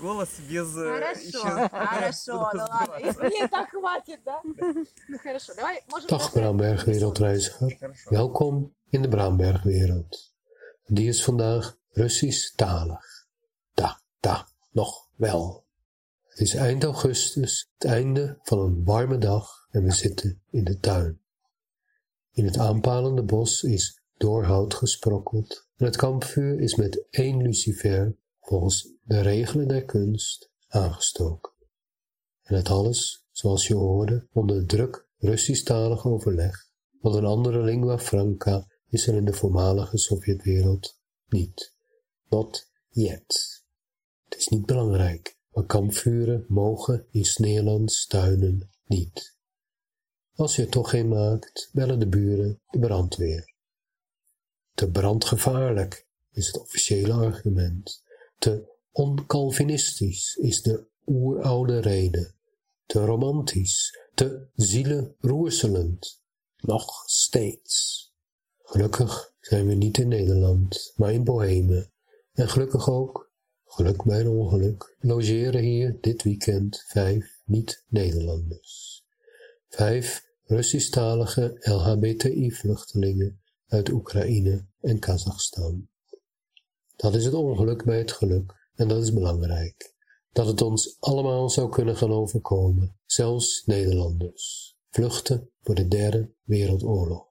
Голос без... э, Хорошо, ещё- хорошо, ну ладно. Если нет, так хватит, да? Ну хорошо, давай, может... Dag Braamberg wereldreiziger. Хорошо. Welkom in de Braambergwereld. Die is vandaag Russisch-talig. Da, da, nog wel. Het is eind augustus, het einde van een warme dag en we zitten in de tuin. In het aanpalende bos is doorhout gesprokkeld en het kampvuur is met één lucifer volgens de regelen der kunst aangestoken. En het alles, zoals je hoorde, onder druk Russisch-talig overleg, want een andere lingua franca is er in de voormalige Sovjetwereld niet. Not yet. Het is niet belangrijk, maar kampvuren mogen in Sneerlands tuinen niet. Als je er toch geen maakt, bellen de buren de brandweer. Te brandgevaarlijk is het officiële argument. Te oncalvinistisch is de oeroude reden. Te romantisch, te zielenroerselend. Nog steeds. Gelukkig zijn we niet in Nederland, maar in Bohemen. En gelukkig ook, geluk bij ongeluk, logeren hier dit weekend vijf niet-Nederlanders. Vijf Russisch-talige LHBTI-vluchtelingen uit Oekraïne en Kazachstan. Dat is het ongeluk bij het geluk en dat is belangrijk. Dat het ons allemaal zou kunnen gaan overkomen, zelfs Nederlanders. Vluchten voor de derde wereldoorlog.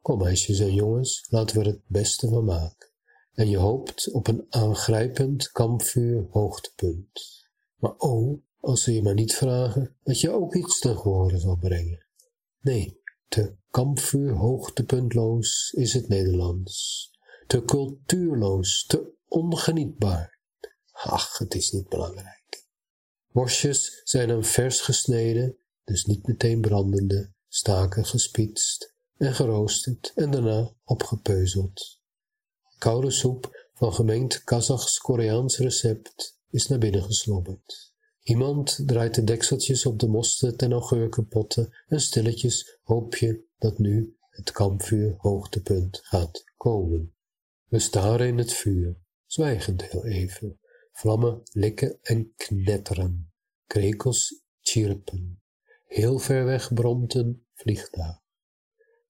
Kom meisjes en jongens, laten we er het beste van maken. En je hoopt op een aangrijpend kampvuur hoogtepunt. Maar oh, als ze je maar niet vragen dat je ook iets ten gehore zal brengen. Nee, te kampvuur hoogtepuntloos is het Nederlands. Te cultuurloos, te ongenietbaar. Ach, het is niet belangrijk. Worstjes zijn dan vers gesneden, dus niet meteen brandende, staken gespietst en geroosterd en daarna opgepeuzeld. Koude soep van gemengd Kazachs-Koreaans recept is naar binnen geslobberd. Iemand draait de dekseltjes op de mosterd en augurkenpotten en stilletjes hoop je dat nu het kampvuur hoogtepunt gaat komen. We staren in het vuur, zwijgend heel even. Vlammen likken en knetteren. Krekels chirpen. Heel ver weg bromt een vliegtuig.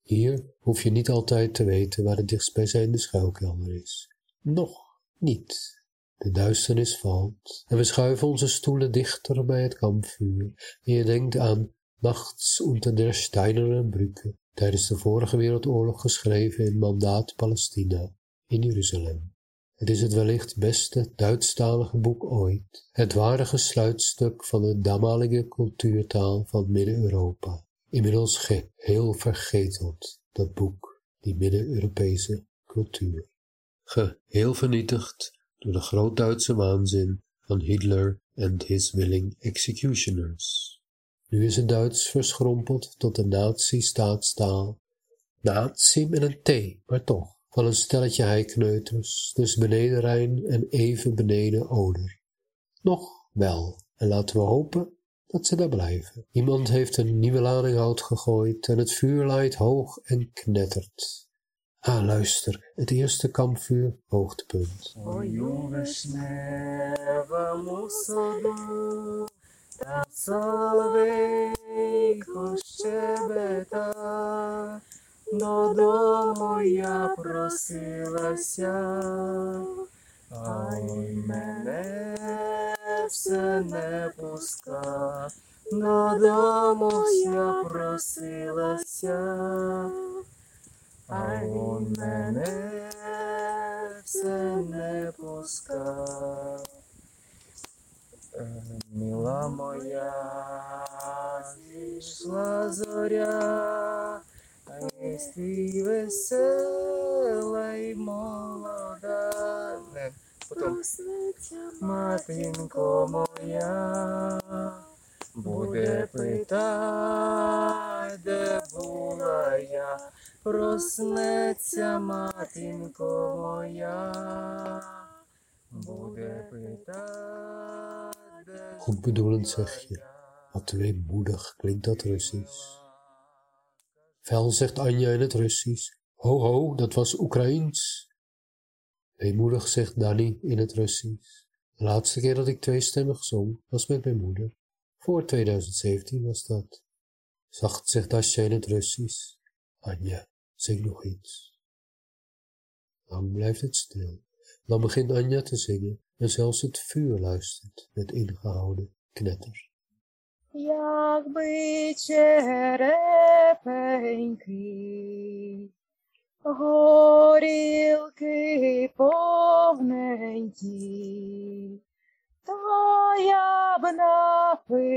Hier hoef je niet altijd te weten waar de dichtstbijzijnde schuilkelder is. Nog niet. De duisternis valt en we schuiven onze stoelen dichter bij het kampvuur en je denkt aan Nachts unter der steineren Brücke, tijdens de vorige wereldoorlog geschreven in Mandaat Palestina in Jeruzalem. Het is het wellicht beste Duitsstalige boek ooit, het waardige sluitstuk van de damalige cultuurtaal van Midden-Europa. Inmiddels geheel vergeteld, dat boek, die Midden-Europese cultuur. Geheel vernietigd door de groot-Duitse waanzin van Hitler en his willing executioners. Nu is het Duits verschrompeld tot de nazi-staatstaal. Nazi met een T, maar toch, van een stelletje heikneuters, dus beneden Rijn en even beneden Oder. Nog wel, en laten we hopen dat ze daar blijven. Iemand heeft een nieuwe lading hout gegooid en het vuur laait hoog en knettert. Ah, luister, het eerste kampvuur, hoogtepunt. Ою додому я просилася, а й мене все не пуска, додому я просилася. А він мене все не пускав. Е, Мила моя, зійшла зоря, єсті весела й молода. Не, потім. Матінко моя, буде питать, де була я, проснеться матінко моя, буде питать, де Goedbedoelend zeg je, wat weemoedig klinkt dat Russisch. Fel zegt Anja in het Russisch. Ho ho, dat was Oekraïens. Weemoedig zegt Danny in het Russisch. De laatste keer dat ik tweestemmig zong was met mijn moeder. Voor 2017 was dat. Zacht zegt Dasja in het Russisch. Anja, zing nog iets. Lang blijft het stil. Dan begint Anja te zingen en zelfs het vuur luistert met ingehouden knetter. Якби черепеньки, горілки повненькі, то я б напилася,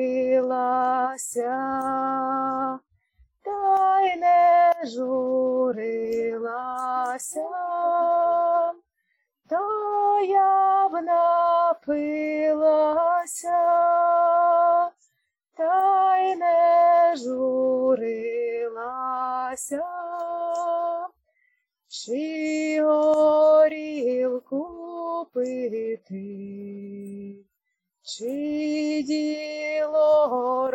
та й не журилася, то я б напилася, журилася, чи горілку пити, чи діло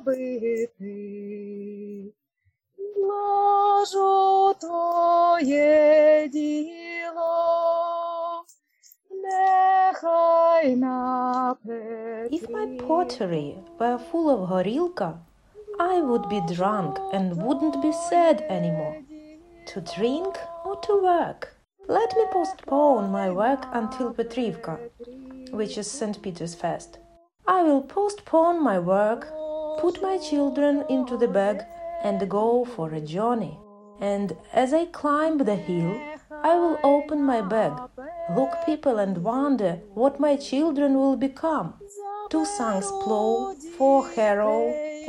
робити, ложу твоє діло, нехай на If my pottery were full of horilka, I would be drunk and wouldn't be sad anymore. To drink or to work? Let me postpone my work until Petrivka, which is St. Peter's Fest. I will postpone my work, put my children into the bag, and go for a journey. And as I climb the hill, I will open my bag, look people, and wonder what my children will become. Two sons plow, four harrow,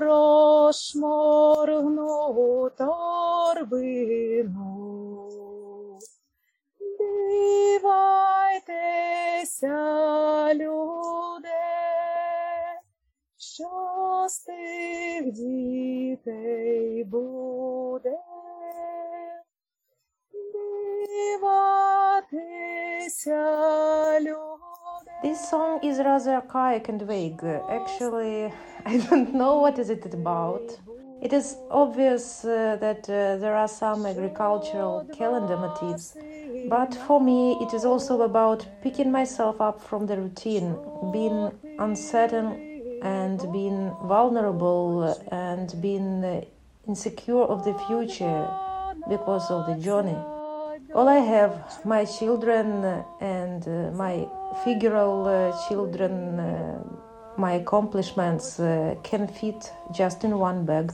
розшморгну торбину. Дивайтеся, люди, що з тих дітей буде. This song is rather archaic and vague. Actually, I don't know what is it about. It is obvious uh, that uh, there are some agricultural calendar motifs, but for me it is also about picking myself up from the routine, being uncertain and being vulnerable and being uh, insecure of the future because of the journey. All I have, my children and uh, my figural uh, children, uh, my accomplishments uh, can fit just in one bag.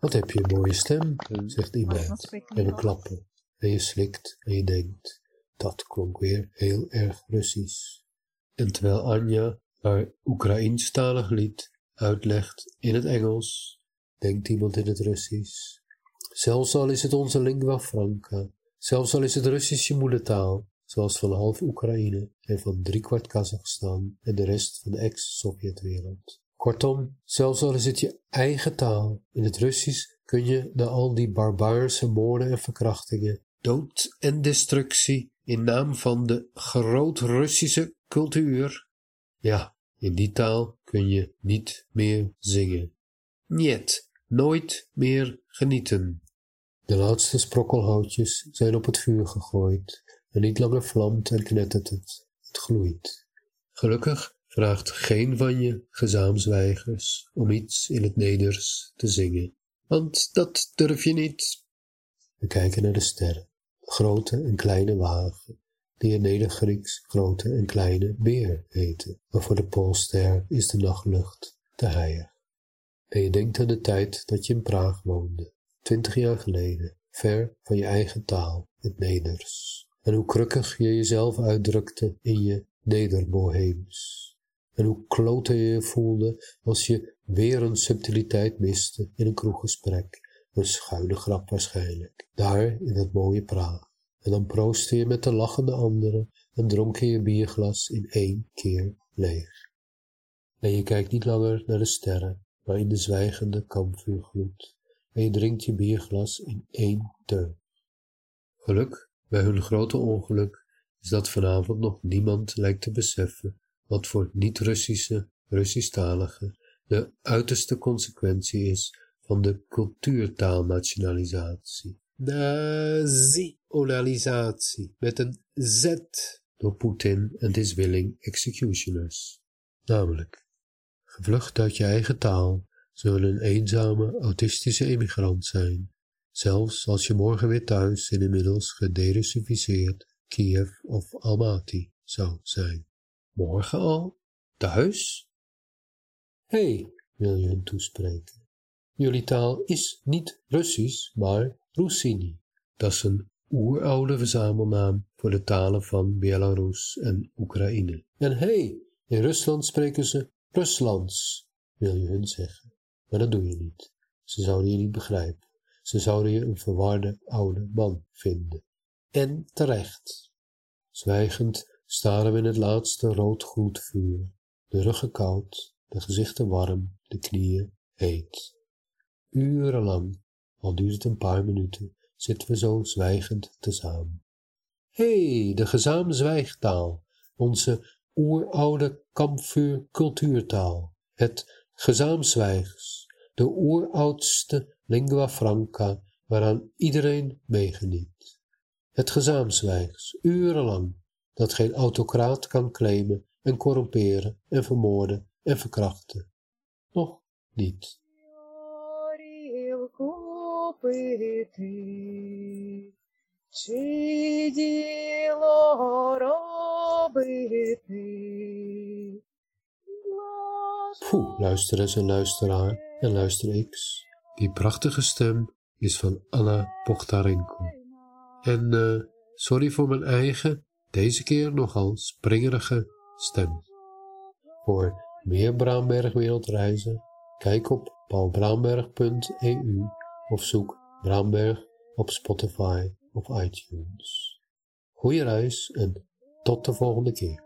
Wat heb je een mooie stem, zegt iemand en we klappen. En je slikt en je denkt, dat klonk weer heel erg Russisch. En terwijl Anja haar Oekraïnstalig lied uitlegt in het Engels, denkt iemand in het Russisch. Zelfs al is het onze lingua franca, zelfs al is het Russisch je moedertaal, zoals van half Oekraïne en van driekwart Kazachstan en de rest van de ex-Sovjetwereld. Kortom, zelfs al is het je eigen taal, in het Russisch kun je na al die barbaarse moorden en verkrachtingen, dood en destructie in naam van de groot-Russische cultuur, ja, in die taal kun je niet meer zingen. Niet, nooit meer genieten. De laatste sprokkelhoutjes zijn op het vuur gegooid en niet langer vlamt en knettert het, het gloeit. Gelukkig vraagt geen van je gezaamsweigers om iets in het neders te zingen, want dat durf je niet. We kijken naar de sterren, grote en kleine wagen, die in Nedergrieks grote en kleine beer heten, maar voor de Poolster is de nachtlucht te heilig. En je denkt aan de tijd dat je in Praag woonde, twintig jaar geleden, ver van je eigen taal het Neders. En hoe krukkig je jezelf uitdrukte in je Nederboheems. En hoe klote je je voelde als je weer een subtiliteit miste in een kroeggesprek. Een schuine grap waarschijnlijk, daar in het mooie Praag. En dan proostte je met de lachende anderen en dronk je je bierglas in één keer leeg. En je kijkt niet langer naar de sterren, maar in de zwijgende kampvuurgloed. En je drinkt je bierglas in één teug. Geluk bij hun grote ongeluk is dat vanavond nog niemand lijkt te beseffen wat voor niet-Russische, Russisch-taligen de uiterste consequentie is van de cultuurtaalnationalisatie. Nationalisatie met een Z door Poetin en his willing executioners. Namelijk, gevlucht uit je eigen taal, zullen een eenzame, autistische emigrant zijn, zelfs als je morgen weer thuis in inmiddels gederussificeerd Kiev of Almaty zou zijn. Morgen al? Thuis? Hé, hey, wil je hen toespreken. Jullie taal is niet Russisch, maar Russini. Dat is een oeroude verzamelnaam voor de talen van Belarus en Oekraïne. En hé, hey, in Rusland spreken ze Ruslands, wil je hun zeggen. Maar dat doe je niet. Ze zouden je niet begrijpen. Ze zouden je een verwarde oude man vinden. En terecht. Zwijgend staren we in het laatste rood vuur, de ruggen koud, de gezichten warm, de knieën heet. Urenlang, al duurt het een paar minuten, zitten we zo zwijgend tezamen. Hé, hey, de gezaam zwijgtaal, onze oeroude kampvuur cultuurtaal, het gezaamzwijgs, de oeroudste lingua franca waaraan iedereen meegeniet. Het gezaamzwijgs, urenlang, dat geen autocraat kan claimen en corromperen en vermoorden en verkrachten. Nog niet. Poeh, luister eens en luisteraar en luister X. Die prachtige stem is van Anna Pochtarenko. En uh, sorry voor mijn eigen deze keer nogal springerige stem. Voor meer Braamberg wereldreizen, kijk op paulbraamberg.eu of zoek Braamberg op Spotify of iTunes. Goeie reis en tot de volgende keer.